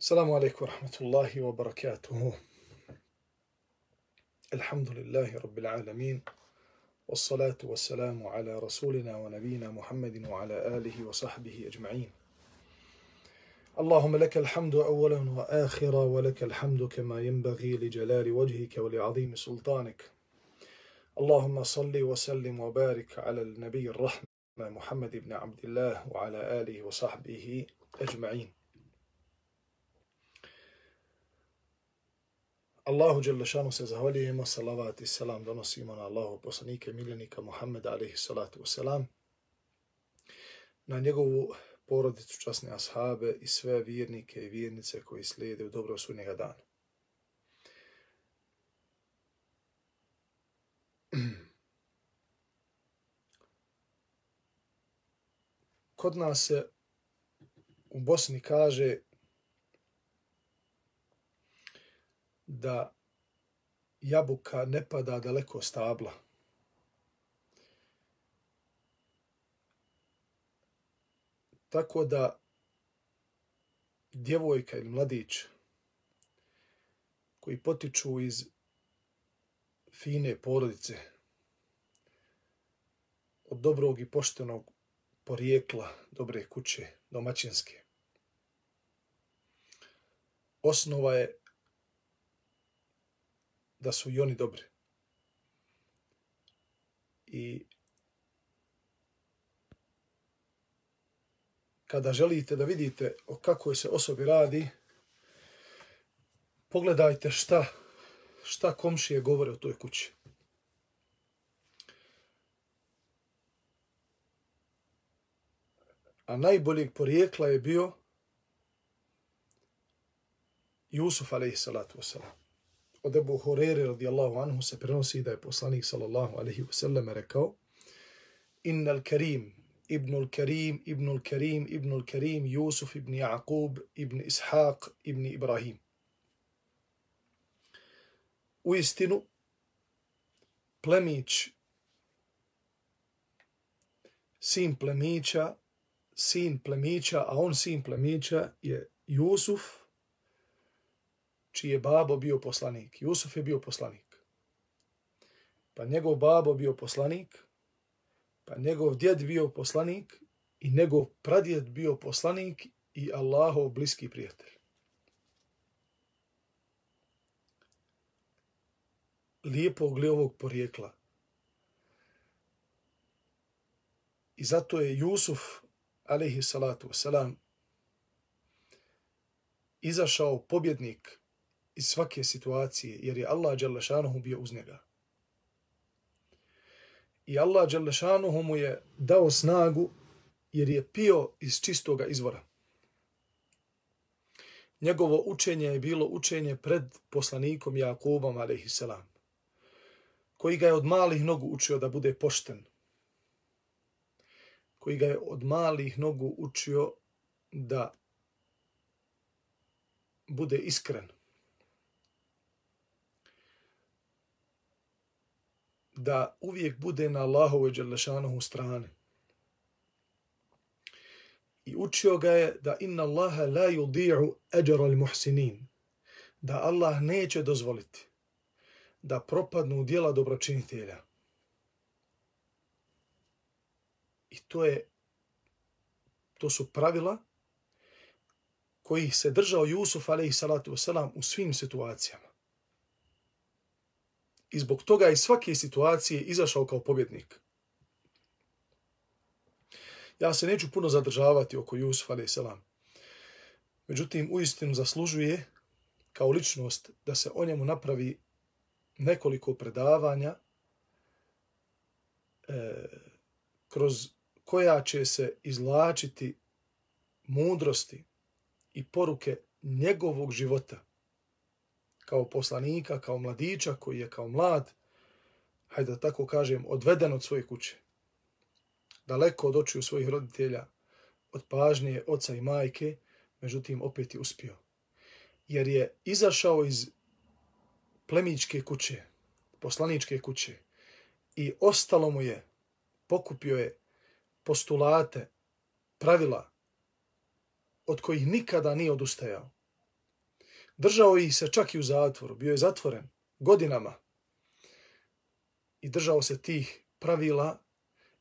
السلام عليكم ورحمة الله وبركاته. الحمد لله رب العالمين والصلاة والسلام على رسولنا ونبينا محمد وعلى آله وصحبه أجمعين. اللهم لك الحمد أولا وآخرا ولك الحمد كما ينبغي لجلال وجهك ولعظيم سلطانك. اللهم صل وسلم وبارك على النبي الرحمة محمد بن عبد الله وعلى آله وصحبه أجمعين. Allahu Đelešanu se zahvaljujemo, salavat i selam donosimo na Allahu poslanike miljenika Muhammeda alaihi salatu wasalam, na njegovu porodicu časne ashabe i sve vjernike i vjernice koji slijede u dobro sunnjega dana. Kod nas se u Bosni kaže da jabuka ne pada daleko stabla. Tako da djevojka ili mladić koji potiču iz fine porodice, od dobrog i poštenog porijekla, dobre kuće, domaćinske. Osnova je da su i oni dobri. I kada želite da vidite o kakvoj se osobi radi, pogledajte šta, šta komšije govore o toj kući. A najboljeg porijekla je bio Jusuf alaihi salatu wasalam od Ebu Horeire radijallahu anhu se prenosi da je poslanik sallallahu alaihi wasallam rekao Innal Karim, Ibnul Karim, Ibnul Karim, Ibnul Karim, Jusuf ibn Jaqub, ibn Ishaq, ibn Ibrahim. U istinu, plemić, sin plemića, sin plemića, a on sin plemića je Jusuf, čiji je babo bio poslanik. Jusuf je bio poslanik. Pa njegov babo bio poslanik, pa njegov djed bio poslanik i njegov pradjed bio poslanik i Allahov bliski prijatelj. Lijepo li ovog porijekla. I zato je Jusuf, alaihi salatu wasalam, izašao pobjednik iz svake situacije, jer je Allah Đalešanuhu bio uz njega. I Allah Đalešanuhu mu je dao snagu, jer je pio iz čistoga izvora. Njegovo učenje je bilo učenje pred poslanikom Jakubom, a.s. koji ga je od malih nogu učio da bude pošten. Koji ga je od malih nogu učio da bude iskren. Da uvijek bude na Allahove Đelešanohu strane. I učio ga je da inna Allaha la yudi'u ajra al muhsinin. Da Allah neće dozvoliti da propadnu djela dobročinitelja. I to je to su pravila koji se držao Jusuf alejhi salatu vesselam u svim situacijama i zbog toga iz svake situacije izašao kao pobjednik. Ja se neću puno zadržavati oko Jusuf a.s. Međutim, uistinu zaslužuje kao ličnost da se o njemu napravi nekoliko predavanja e, kroz koja će se izlačiti mudrosti i poruke njegovog života – kao poslanika, kao mladića koji je kao mlad, hajde da tako kažem, odveden od svoje kuće. Daleko od očiju svojih roditelja, od pažnje oca i majke, međutim opet je uspio. Jer je izašao iz plemičke kuće, poslaničke kuće i ostalo mu je, pokupio je postulate, pravila od kojih nikada nije odustajao Držao ih se čak i u zatvoru, bio je zatvoren godinama i držao se tih pravila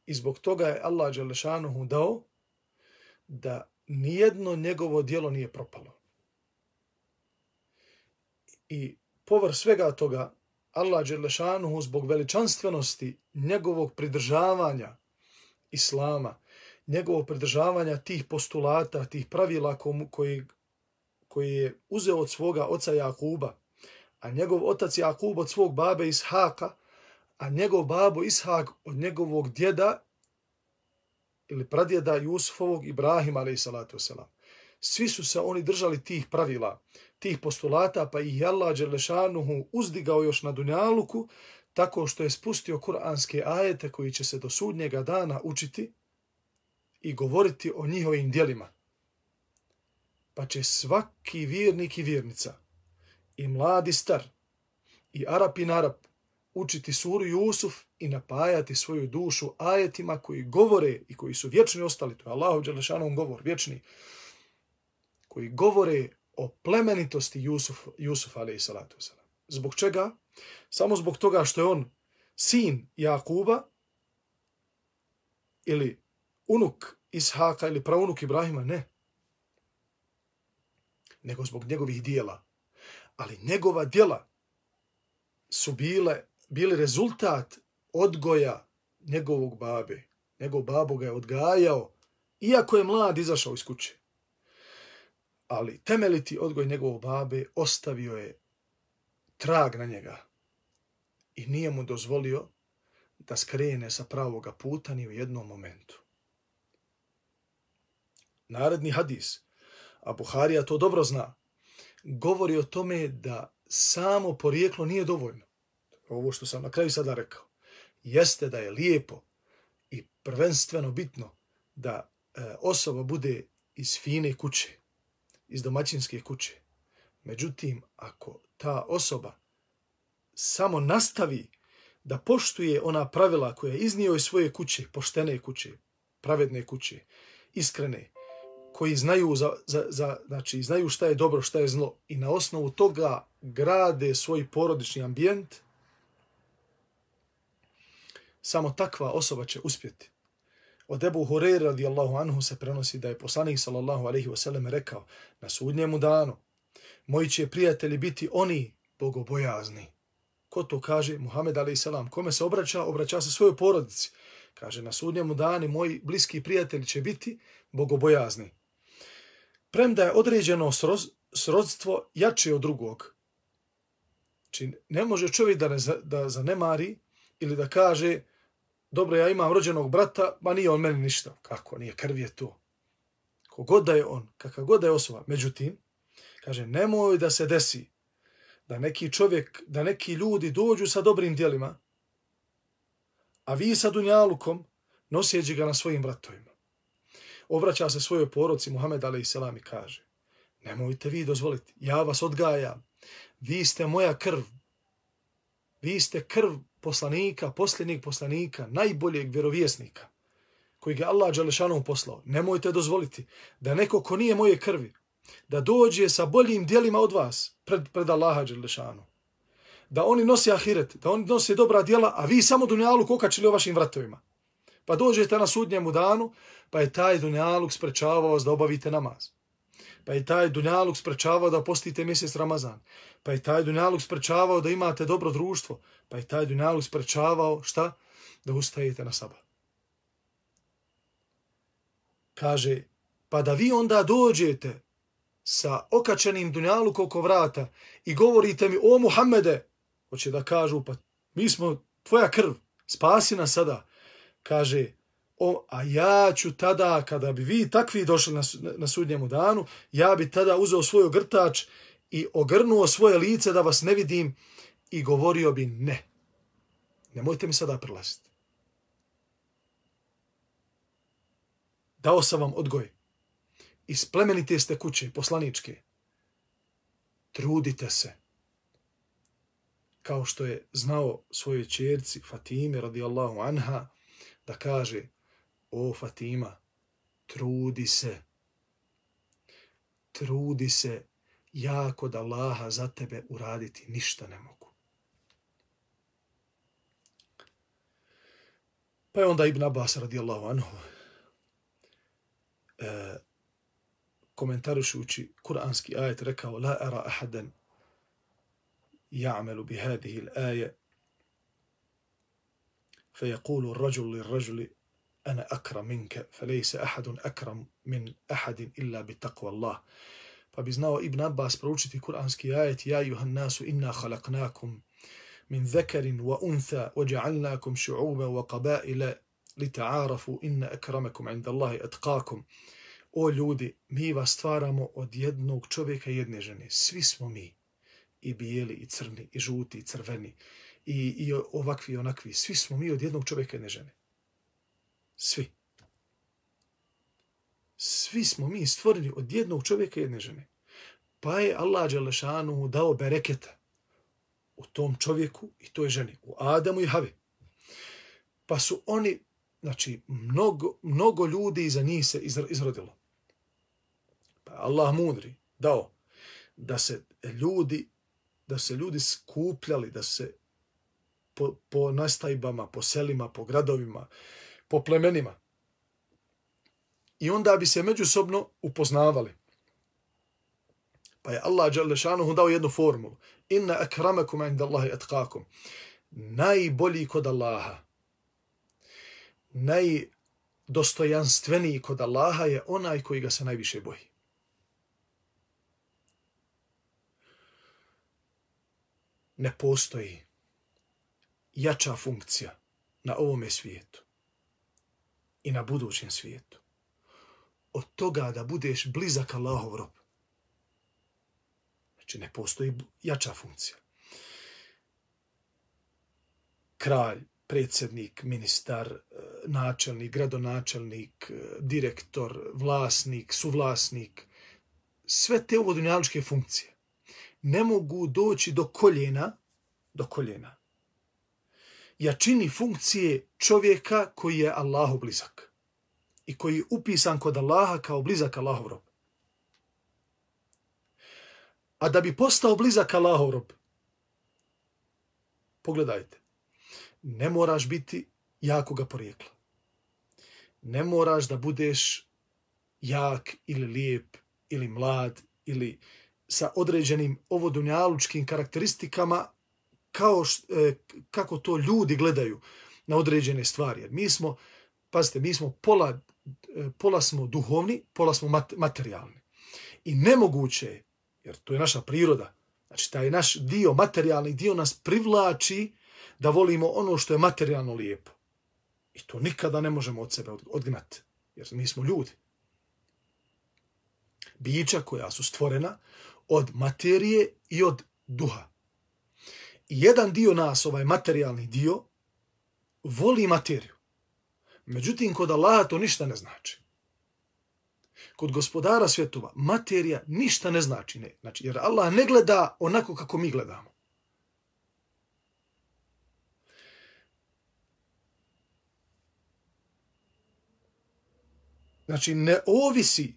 i zbog toga je Allah Đelešanuhu dao da nijedno njegovo dijelo nije propalo. I povr svega toga, Allah Đelešanuhu zbog veličanstvenosti njegovog pridržavanja Islama, njegovog pridržavanja tih postulata, tih pravila koji, koji je uzeo od svoga oca Jakuba, a njegov otac Jakub od svog babe Ishaka, a njegov babo Ishak od njegovog djeda ili pradjeda Jusufovog Ibrahima, alaih salatu wasalam. Svi su se oni držali tih pravila, tih postulata, pa ih Allah Đerlešanuhu uzdigao još na Dunjaluku, tako što je spustio kuranske ajete koji će se do sudnjega dana učiti i govoriti o njihovim dijelima. Pa će svaki vjernik i vjernica, i mladi star, i Arap i Narap, učiti suru Jusuf i napajati svoju dušu ajetima koji govore i koji su vječni ostali, to je Allahu Đelešanom govor, vječni, koji govore o plemenitosti Jusuf, Jusuf alaih salatu wasalam. Zbog čega? Samo zbog toga što je on sin Jakuba ili unuk Ishaka ili praunuk Ibrahima, ne. Nego zbog njegovih dijela. Ali njegova dijela su bile, bili rezultat odgoja njegovog babe. Njegov babo ga je odgajao, iako je mlad izašao iz kuće. Ali temeliti odgoj njegovog babe ostavio je trag na njega i nije mu dozvolio da skrene sa pravoga puta ni u jednom momentu. Naredni hadis, a Buharija to dobro zna, govori o tome da samo porijeklo nije dovoljno. Ovo što sam na kraju sada rekao. Jeste da je lijepo i prvenstveno bitno da e, osoba bude iz fine kuće, iz domaćinske kuće. Međutim, ako ta osoba samo nastavi da poštuje ona pravila koja je iznio iz svoje kuće, poštene kuće, pravedne kuće, iskrene, koji znaju za, za, za, znači, znaju šta je dobro, šta je zlo i na osnovu toga grade svoj porodični ambijent, samo takva osoba će uspjeti. Od Ebu Hureyre radijallahu anhu se prenosi da je poslanik sallallahu alaihi wasallam rekao na sudnjemu danu moji će prijatelji biti oni bogobojazni. Ko to kaže? Muhammed a.s. Kome se obraća? Obraća se svojoj porodici. Kaže na sudnjemu danu moji bliski prijatelji će biti bogobojazni premda je određeno sroz, srodstvo jače od drugog. Znači, ne može čovjek da, ne, da zanemari ili da kaže dobro, ja imam rođenog brata, ma nije on meni ništa. Kako, nije krv je to. Kogod da je on, kakav god da je osoba. Međutim, kaže, nemoj da se desi da neki čovjek, da neki ljudi dođu sa dobrim dijelima, a vi sa dunjalukom nosjeđi ga na svojim vratovima obraća se svojoj poroci Muhammed a.s. i kaže nemojte vi dozvoliti, ja vas odgajam, vi ste moja krv, vi ste krv poslanika, posljednjeg poslanika, najboljeg vjerovjesnika, koji ga Allah Đalešanom poslao. Nemojte dozvoliti da neko ko nije moje krvi, da dođe sa boljim dijelima od vas pred, pred Allaha Đalešanom. Da oni nosi ahiret, da oni nosi dobra dijela, a vi samo dunjalu kokačili o vašim vratovima. Pa dođete na sudnjemu danu, pa je taj dunjaluk sprečavao vas da obavite namaz. Pa je taj dunjaluk sprečavao da postite mjesec Ramazan. Pa je taj dunjaluk sprečavao da imate dobro društvo. Pa je taj dunjaluk sprečavao šta? Da ustajete na sabah. Kaže, pa da vi onda dođete sa okačenim dunjalukom oko vrata i govorite mi, o Muhammede, hoće da kažu, pa mi smo tvoja krv, spasi nas sada. Kaže, o, a ja ću tada, kada bi vi takvi došli na, na sudnjemu danu, ja bi tada uzeo svoj ogrtač i ogrnuo svoje lice da vas ne vidim i govorio bi ne. Nemojte mi sada prilaziti. Dao sam vam odgoj. Iz plemenite ste kuće, poslaničke. Trudite se. Kao što je znao svojoj čerci Fatime radijallahu anha da kaže o Fatima, trudi se. Trudi se, ja kod Allaha za tebe uraditi ništa ne mogu. Pa je onda Ibn Abbas radijallahu anhu e, komentarušući kuranski ajet rekao la ara ahadan ja'melu bi hadhihi al-aya فيقول الرجل للرجل أنا أكرم منك فليس أحد أكرم من أحد إلا بتقوى الله Pa bi znao Ibn Abbas proučiti kuranski ajet Ja juhan nasu inna khalaqnakum min zekarin wa untha wa ja'alnakum šu'uba wa qabaila li ta'arafu inna akramakum inda Allahi atqakum. O ljudi, mi vas stvaramo od jednog čovjeka i jedne žene. Svi smo mi. I bijeli, i crni, i žuti, i crveni. I, i ovakvi, i onakvi. Svi smo mi od jednog čovjeka i jedne žene. Svi. Svi smo mi stvoreni od jednog čovjeka i jedne žene. Pa je Allah Đelešanu dao bereketa u tom čovjeku i toj ženi, u Adamu i Havi. Pa su oni, znači, mnogo, mnogo ljudi iza njih se izrodilo. Pa Allah mudri dao da se ljudi da se ljudi skupljali, da se po, po nastajbama, po selima, po gradovima, po plemenima, i onda bi se međusobno upoznavali. Pa je Allah dželle dao jednu formulu. Inna akramakum inda Allahi atqakum. Najbolji kod Allaha, najdostojanstveniji kod Allaha je onaj koji ga se najviše boji. Ne postoji jača funkcija na ovome svijetu i na budućem svijetu od toga da budeš blizak Allahov rob. Znači, ne postoji jača funkcija. Kralj, predsjednik, ministar, e, načelnik, gradonačelnik, e, direktor, vlasnik, suvlasnik, sve te uvodunjaličke funkcije ne mogu doći do koljena, do koljena. Jačini funkcije čovjeka koji je Allahu blizak i koji je upisan kod Allaha kao blizak Allahov rob. A da bi postao blizak Allahov rob, pogledajte, ne moraš biti jakoga porijekla. Ne moraš da budeš jak ili lijep ili mlad ili sa određenim ovodunjalučkim karakteristikama kao š, e, kako to ljudi gledaju na određene stvari. Jer mi smo, pazite, mi smo pola E, pola smo duhovni, pola smo materijalni. I nemoguće je, jer to je naša priroda, znači taj naš dio, materijalni dio nas privlači da volimo ono što je materijalno lijepo. I to nikada ne možemo od sebe odgnati, jer mi smo ljudi. Bića koja su stvorena od materije i od duha. Jedan dio nas, ovaj materijalni dio, voli materiju. Međutim, kod Allaha to ništa ne znači. Kod gospodara svjetova, materija ništa ne znači. Ne. Znači, jer Allah ne gleda onako kako mi gledamo. Znači, ne ovisi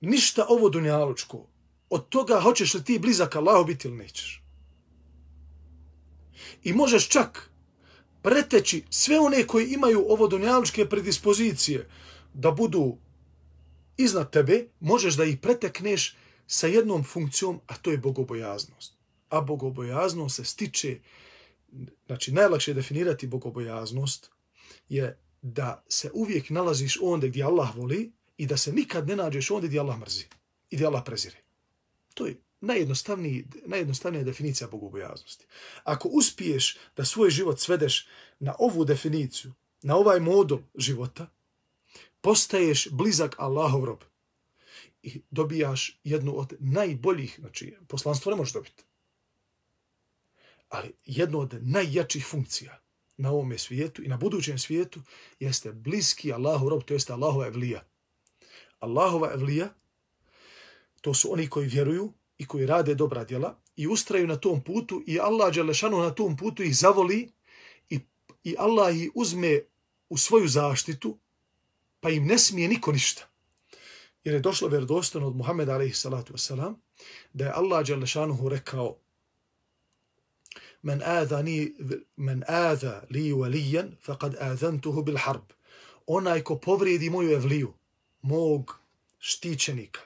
ništa ovo dunjalučko od toga hoćeš li ti blizak Allahu biti ili nećeš. I možeš čak preteći sve one koji imaju ovo donjaličke predispozicije da budu iznad tebe, možeš da ih pretekneš sa jednom funkcijom, a to je bogobojaznost. A bogobojaznost se stiče, znači najlakše definirati bogobojaznost je da se uvijek nalaziš onde gdje Allah voli i da se nikad ne nađeš onde gdje Allah mrzi i gdje Allah prezire. To je najjednostavnija definicija bogobojaznosti. Ako uspiješ da svoj život svedeš na ovu definiciju, na ovaj modul života, postaješ blizak Allahov rob i dobijaš jednu od najboljih, znači poslanstvo ne možeš dobiti, ali jednu od najjačih funkcija na ovom svijetu i na budućem svijetu jeste bliski Allahov rob, to jeste Allahova evlija. Allahova evlija, to su oni koji vjeruju, i koji rade dobra djela i ustraju na tom putu i Allah Đelešanu na tom putu ih zavoli i, i Allah ih uzme u svoju zaštitu pa im ne smije niko ništa. Jer je došlo vjerodostojno od Muhammeda alaihi wasalam da je Allah Đalešanuhu rekao Men aza, ni, men aza li walijan, faqad azantuhu bil harb. Onaj ko povrijedi moju evliju, mog štićenika,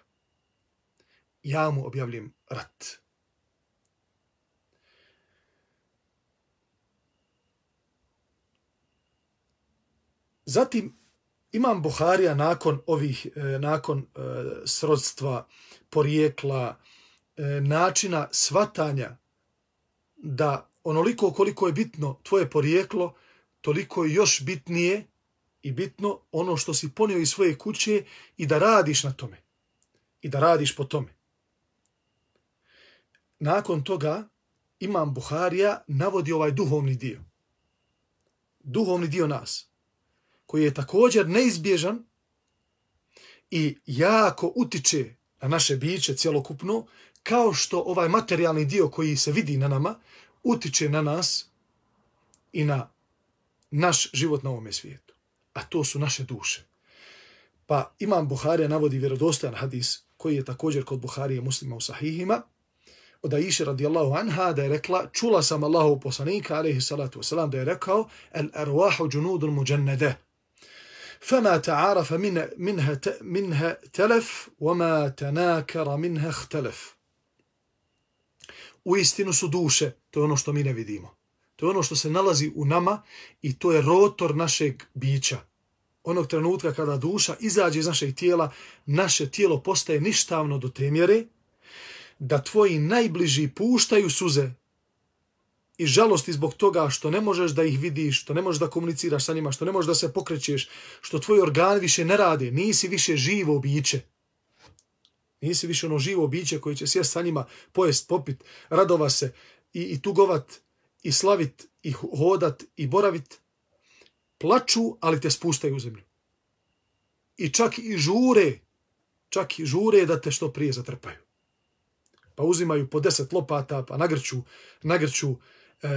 ja mu objavljam rat. Zatim, Imam Buharija nakon ovih, e, nakon e, srodstva, porijekla, e, načina svatanja da onoliko koliko je bitno tvoje porijeklo, toliko je još bitnije i bitno ono što si ponio iz svoje kuće i da radiš na tome. I da radiš po tome. Nakon toga Imam Buharija navodi ovaj duhovni dio. Duhovni dio nas koji je također neizbježan i jako utiče na naše biće cjelokupno, kao što ovaj materijalni dio koji se vidi na nama, utiče na nas i na naš život na ovome svijetu. A to su naše duše. Pa Imam Buharija navodi vjerodostojan hadis koji je također kod Buharije muslima u sahihima, od Aisha radijallahu anha da je rekla, čula sam Allahu poslanika, alaihi salatu wasalam, da je rekao, el arwahu junudun muđennede, فما تعارف من منها منها تلف وما تناكر منها اختلف U istinu su duše, to je ono što mi ne vidimo. To je ono što se nalazi u nama i to je rotor našeg bića. Onog trenutka kada duša izađe iz našeg tijela, naše tijelo postaje ništavno do te mjere da tvoji najbliži puštaju suze i žalosti zbog toga što ne možeš da ih vidiš, što ne možeš da komuniciraš sa njima, što ne možeš da se pokrećeš, što tvoji organi više ne rade, nisi više živo biće. Nisi više ono živo biće koje će sjest sa njima, pojest, popit, radova se i, i tugovat, i slavit, i hodat, i boravit. Plaču, ali te spustaju u zemlju. I čak i žure, čak i žure da te što prije zatrpaju. Pa uzimaju po deset lopata, pa nagrću, nagrću e,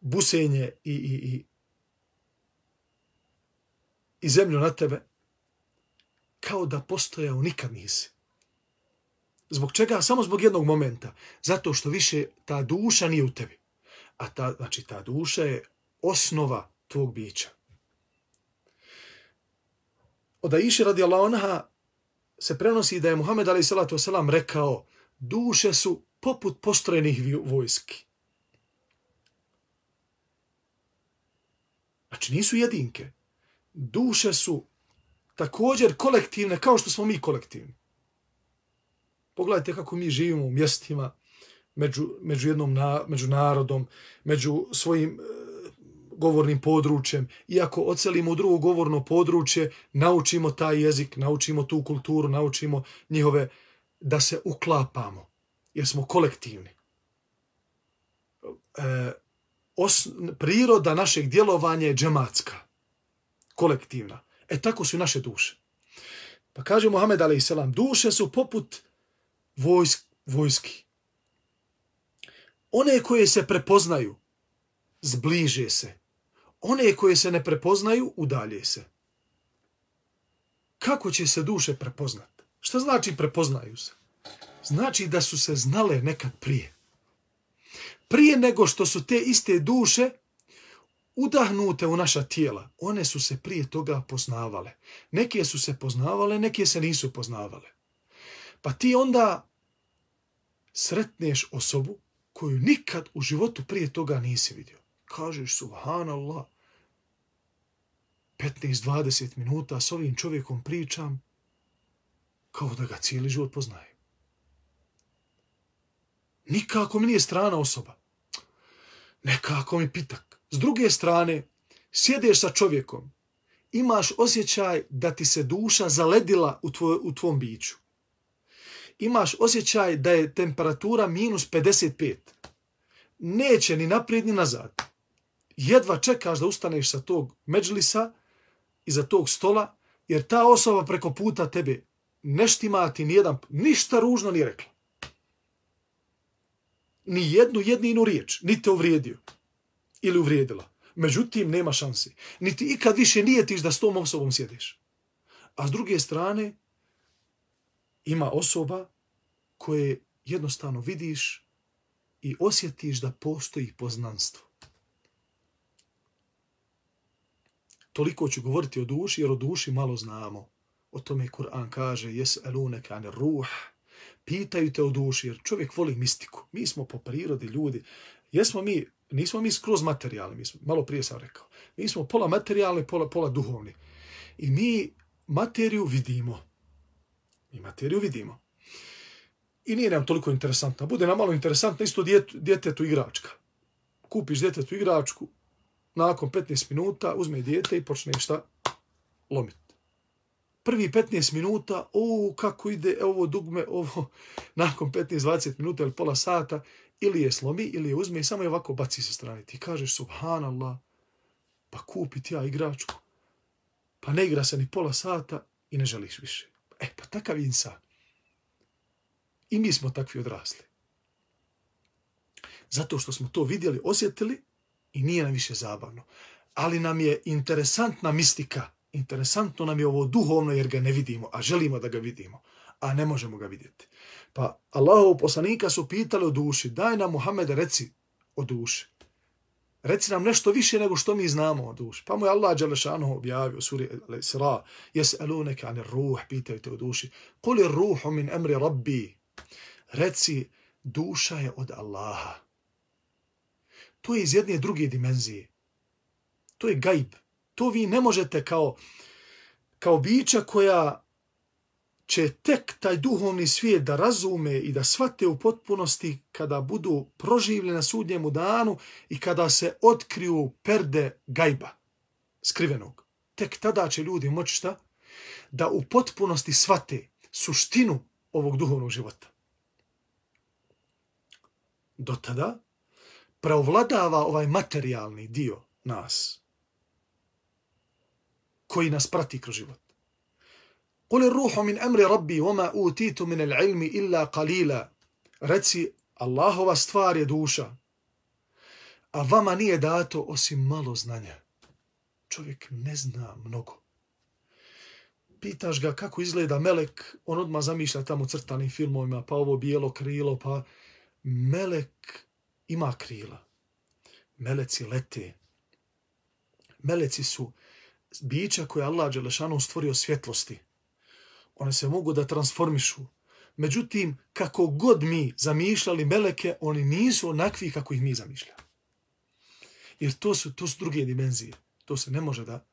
busenje i, i, i, i zemlju na tebe, kao da postojao nikad nisi. Zbog čega? Samo zbog jednog momenta. Zato što više ta duša nije u tebi. A ta, znači, ta duša je osnova tvog bića. Od Aisha radi Allah se prenosi da je Muhammed a.s. salatu rekao duše su poput postrojenih vojski. Znači nisu jedinke. Duše su također kolektivne kao što smo mi kolektivni. Pogledajte kako mi živimo u mjestima, među, među jednom na, među narodom, među svojim e, govornim područjem. Iako ocelimo u drugo govorno područje, naučimo taj jezik, naučimo tu kulturu, naučimo njihove da se uklapamo, jer smo kolektivni. E, os, priroda našeg djelovanja je džematska, kolektivna. E tako su naše duše. Pa kaže Muhammed a.s. duše su poput vojsk, vojski. One koje se prepoznaju, zbliže se. One koje se ne prepoznaju, udalje se. Kako će se duše prepoznati? Šta znači prepoznaju se? Znači da su se znale nekad prije prije nego što su te iste duše udahnute u naša tijela, one su se prije toga poznavale. Neke su se poznavale, neke se nisu poznavale. Pa ti onda sretneš osobu koju nikad u životu prije toga nisi vidio. Kažeš, subhanallah, 15-20 minuta s ovim čovjekom pričam kao da ga cijeli život poznajem. Nikako mi nije strana osoba nekako mi pitak. S druge strane, sjedeš sa čovjekom, imaš osjećaj da ti se duša zaledila u, tvoj, u tvom biću. Imaš osjećaj da je temperatura minus 55. Neće ni naprijed ni nazad. Jedva čekaš da ustaneš sa tog međlisa i za tog stola, jer ta osoba preko puta tebe neštima ti nijedan, ništa ružno ni rekla ni jednu jedninu riječ, ni te uvrijedio ili uvrijedila. Međutim, nema šansi. Niti ikad više nijetiš da s tom osobom sjediš. A s druge strane, ima osoba koje jednostavno vidiš i osjetiš da postoji poznanstvo. Toliko ću govoriti o duši, jer o duši malo znamo. O tome Kur'an kaže, jes elune ane ruh, pitaju te o duši, jer čovjek voli mistiku. Mi smo po prirodi ljudi. Jesmo mi, nismo mi skroz materijalni, mi smo, malo prije sam rekao. Mi smo pola materijalni, pola, pola duhovni. I mi materiju vidimo. Mi materiju vidimo. I nije nam toliko interesantna. Bude nam malo interesantna isto djetetu igračka. Kupiš djetetu igračku, nakon 15 minuta uzme djete i počne šta lomiti. Prvi 15 minuta, o, kako ide ovo dugme, ovo, nakon 15-20 minuta ili pola sata, ili je slomi, ili je uzme i samo je ovako baci sa strane. Ti kažeš, subhanallah, pa kupi ti ja igračku. Pa ne igra se ni pola sata i ne želiš više. E, pa takav insan. I mi smo takvi odrasli. Zato što smo to vidjeli, osjetili i nije nam više zabavno. Ali nam je interesantna mistika. Interesantno nam je ovo duhovno jer ga ne vidimo, a želimo da ga vidimo, a ne možemo ga vidjeti. Pa Allahov poslanika su pitali o duši, daj nam Muhammed reci o duši. Reci nam nešto više nego što mi znamo o duši. Pa mu je Allah Đalešanu objavio u suri Sra, jes eluneke anir ruh, pitaju te o duši. Kuli ruhu min emri rabbi, reci, duša je od Allaha. To je iz jedne druge dimenzije. To je gajb. To vi ne možete kao, kao bića koja će tek taj duhovni svijet da razume i da shvate u potpunosti kada budu proživljeni na sudnjemu danu i kada se otkriju perde gajba, skrivenog. Tek tada će ljudi moći šta? Da u potpunosti shvate suštinu ovog duhovnog života do tada preovladava ovaj materijalni dio nas koji nas prati kroz život. Kule ruhu min emri rabbi vama utitu min al ilmi illa qalila. Reci, Allahova stvar je duša, a vama nije dato osim malo znanja. Čovjek ne zna mnogo. Pitaš ga kako izgleda melek, on odmah zamišlja tamo crtanim filmovima, pa ovo bijelo krilo, pa melek ima krila. Meleci lete. Meleci su bića koje Allah Đelešanu stvorio svjetlosti. One se mogu da transformišu. Međutim, kako god mi zamišljali meleke, oni nisu onakvi kako ih mi zamišljamo. Jer to su, to su druge dimenzije. To se ne može da...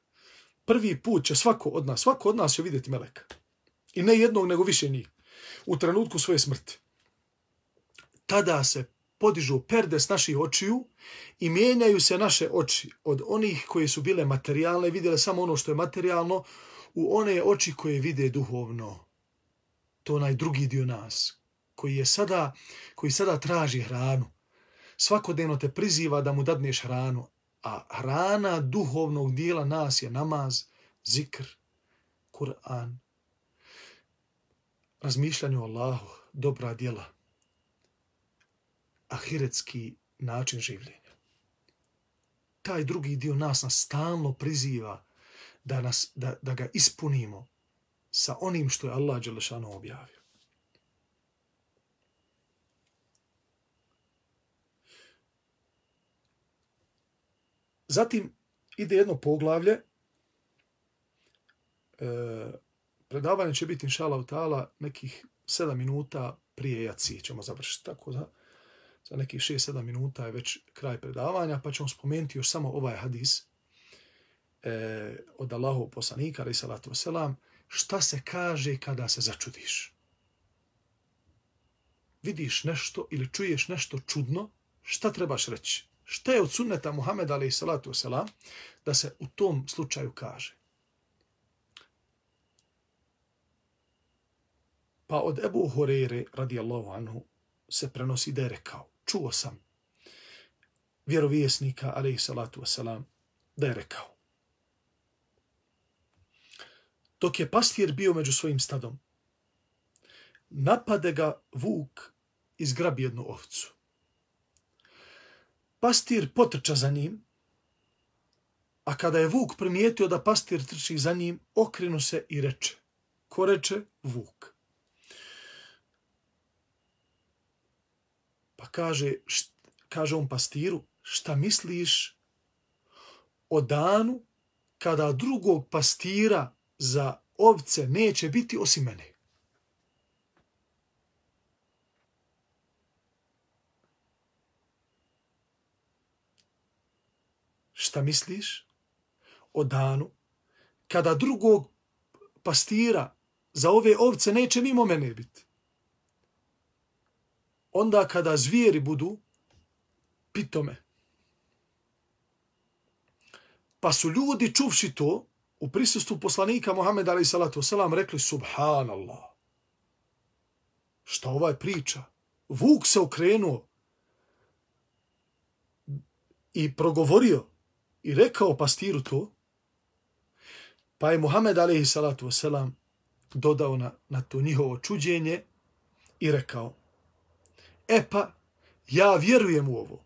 Prvi put će svako od nas, svako od nas će vidjeti meleka. I ne jednog, nego više njih. U trenutku svoje smrti tada se podižu perde s naših očiju i mijenjaju se naše oči od onih koje su bile materijalne, vidjele samo ono što je materijalno, u one oči koje vide duhovno. To onaj drugi dio nas, koji je sada, koji sada traži hranu. Svakodnevno te priziva da mu dadneš hranu, a hrana duhovnog dijela nas je namaz, zikr, Kur'an, razmišljanje o Allahu, dobra djela ahiretski način življenja. Taj drugi dio nas nas stalno priziva da, nas, da, da ga ispunimo sa onim što je Allah Đelešanu objavio. Zatim ide jedno poglavlje. E, predavanje će biti, inša tala nekih 7 minuta prije jaci ćemo završiti. Tako da, za nekih 6-7 minuta je već kraj predavanja, pa ćemo spomenuti još samo ovaj hadis e, od Allahov poslanika, ali salatu wasalam, šta se kaže kada se začudiš. Vidiš nešto ili čuješ nešto čudno, šta trebaš reći? Šta je od sunneta Muhammeda, ali salatu wasalam, da se u tom slučaju kaže? Pa od Ebu Horeire, radijallahu anhu, se prenosi da je rekao, čuo sam vjerovjesnika, alaihi salatu wasalam, da je rekao. Dok je pastir bio među svojim stadom, napade ga vuk i zgrabi jednu ovcu. Pastir potrča za njim, a kada je vuk primijetio da pastir trči za njim, okrenu se i reče. Ko reče? Vuk. Pa kaže, št, kaže on pastiru, šta misliš o danu kada drugog pastira za ovce neće biti osim mene? Šta misliš o danu kada drugog pastira za ove ovce neće mimo mene biti? Onda kada zvijeri budu pitome. Pa su ljudi čuvši to u prisustvu poslanika Muhammed ali salatu wasalam rekli subhanallah. Šta ovaj priča? Vuk se okrenuo i progovorio i rekao pastiru to, pa je Muhammed alaihi salatu wasalam dodao na, na to njihovo čuđenje i rekao, e pa, ja vjerujem u ovo.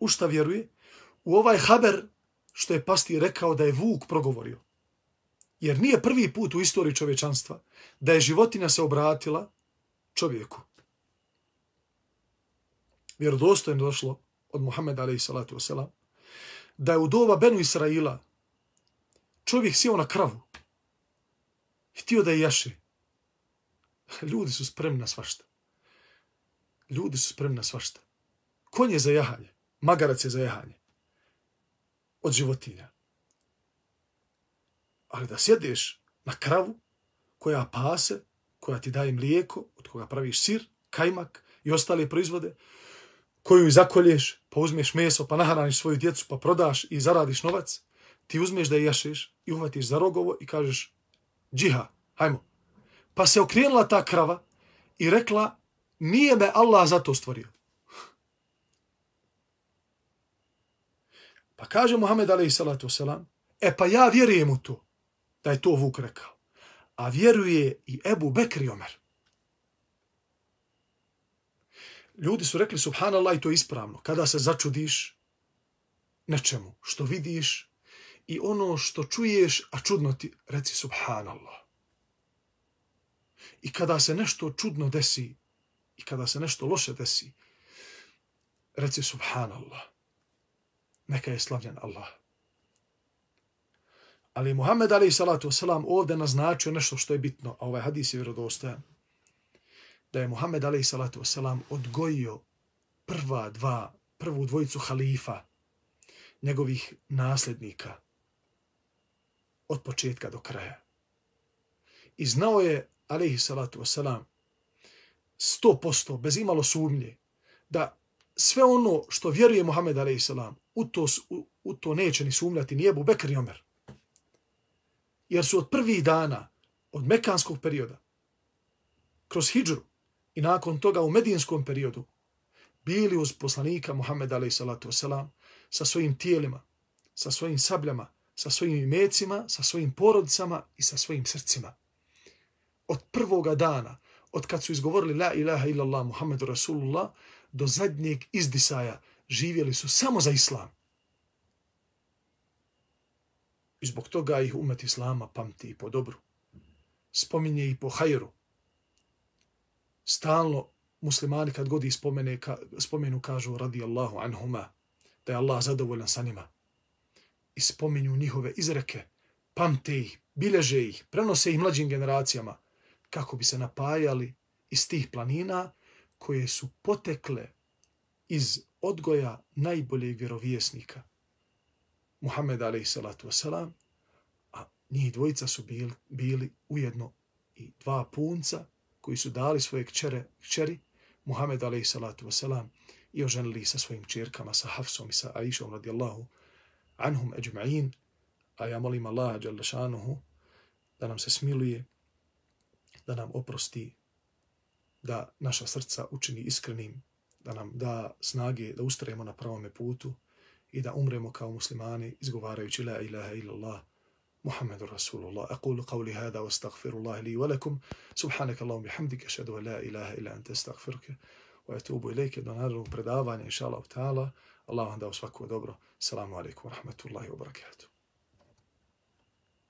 U šta vjeruje? U ovaj haber što je pasti rekao da je Vuk progovorio. Jer nije prvi put u istoriji čovječanstva da je životinja se obratila čovjeku. Vjerodostojno došlo od Muhammeda alaihi salatu wasalam da je u doba Benu Israila čovjek sjeo na kravu. Htio da je jaše. Ljudi su spremni na svašta. Ljudi su spremni na svašta. Konj je za jahanje. Magarac je za jahanje. Od životinja. Ali da sjedeš na kravu koja pase, koja ti daje mlijeko, od koga praviš sir, kajmak i ostale proizvode, koju zakolješ, pa uzmeš meso, pa nahraniš svoju djecu, pa prodaš i zaradiš novac, ti uzmeš da je jašeš i uhvatiš za rogovo i kažeš džiha, hajmo. Pa se okrenula ta krava i rekla nije me Allah zato stvorio. Pa kaže Muhammed alaihi salatu Selam, e pa ja vjerujem u to, da je to Vuk rekao. A vjeruje i Ebu Bekri Omer. Ljudi su rekli subhanallah i to je ispravno. Kada se začudiš nečemu što vidiš i ono što čuješ, a čudno ti, reci subhanallah. I kada se nešto čudno desi i kada se nešto loše desi, reci subhanallah. Neka je slavljen Allah. Ali Muhammed alaih salatu wasalam ovdje naznačio nešto što je bitno, a ovaj hadis je vjerodostojan da je Muhammed alaih salatu wasalam odgojio prva dva, prvu dvojicu halifa, njegovih nasljednika, od početka do kraja. I znao je, alaihi salatu wasalam, sto posto, bez imalo sumnje, da sve ono što vjeruje Muhammed a.s. u to, u, u to neće ni sumljati ni Ebu Bekr i Omer. Jer su od prvih dana, od mekanskog perioda, kroz hijđru, i nakon toga u medijinskom periodu bili uz poslanika Muhammed a.s. sa svojim tijelima, sa svojim sabljama, sa svojim imecima, sa svojim porodicama i sa svojim srcima. Od prvoga dana, od kad su izgovorili la ilaha illallah Muhammedu Rasulullah, do zadnjeg izdisaja živjeli su samo za islam. I zbog toga ih umet islama pamti i po dobru. Spominje i po hajru stalno muslimani kad god ih spomene, ka, spomenu kažu radi Allahu anhuma, da je Allah zadovoljan sa njima. I spominju njihove izreke, pamte ih, bileže ih, prenose ih mlađim generacijama, kako bi se napajali iz tih planina koje su potekle iz odgoja najboljeg vjerovjesnika, Muhammed a.s. a njih dvojica su bili, bili ujedno i dva punca, koji su dali svoje kćere, kćeri, Muhammed a.s. i oženili sa svojim čirkama, sa Hafsom i sa Aishom radijallahu anhum ajma'in, a ja molim Allaha šanuhu, da nam se smiluje, da nam oprosti, da naša srca učini iskrenim, da nam da snage da ustrajemo na pravome putu i da umremo kao muslimani izgovarajući la ilaha illallah, محمد رسول الله أقول قولي هذا واستغفر الله لي ولكم سبحانك اللهم بحمدك أشهد أن لا إله إلا أنت استغفرك وأتوب إليك do narednog predavanja inshallah ta'ala Allah vam dao svako dobro. Assalamu alaikum wa rahmatullahi wa barakatuh.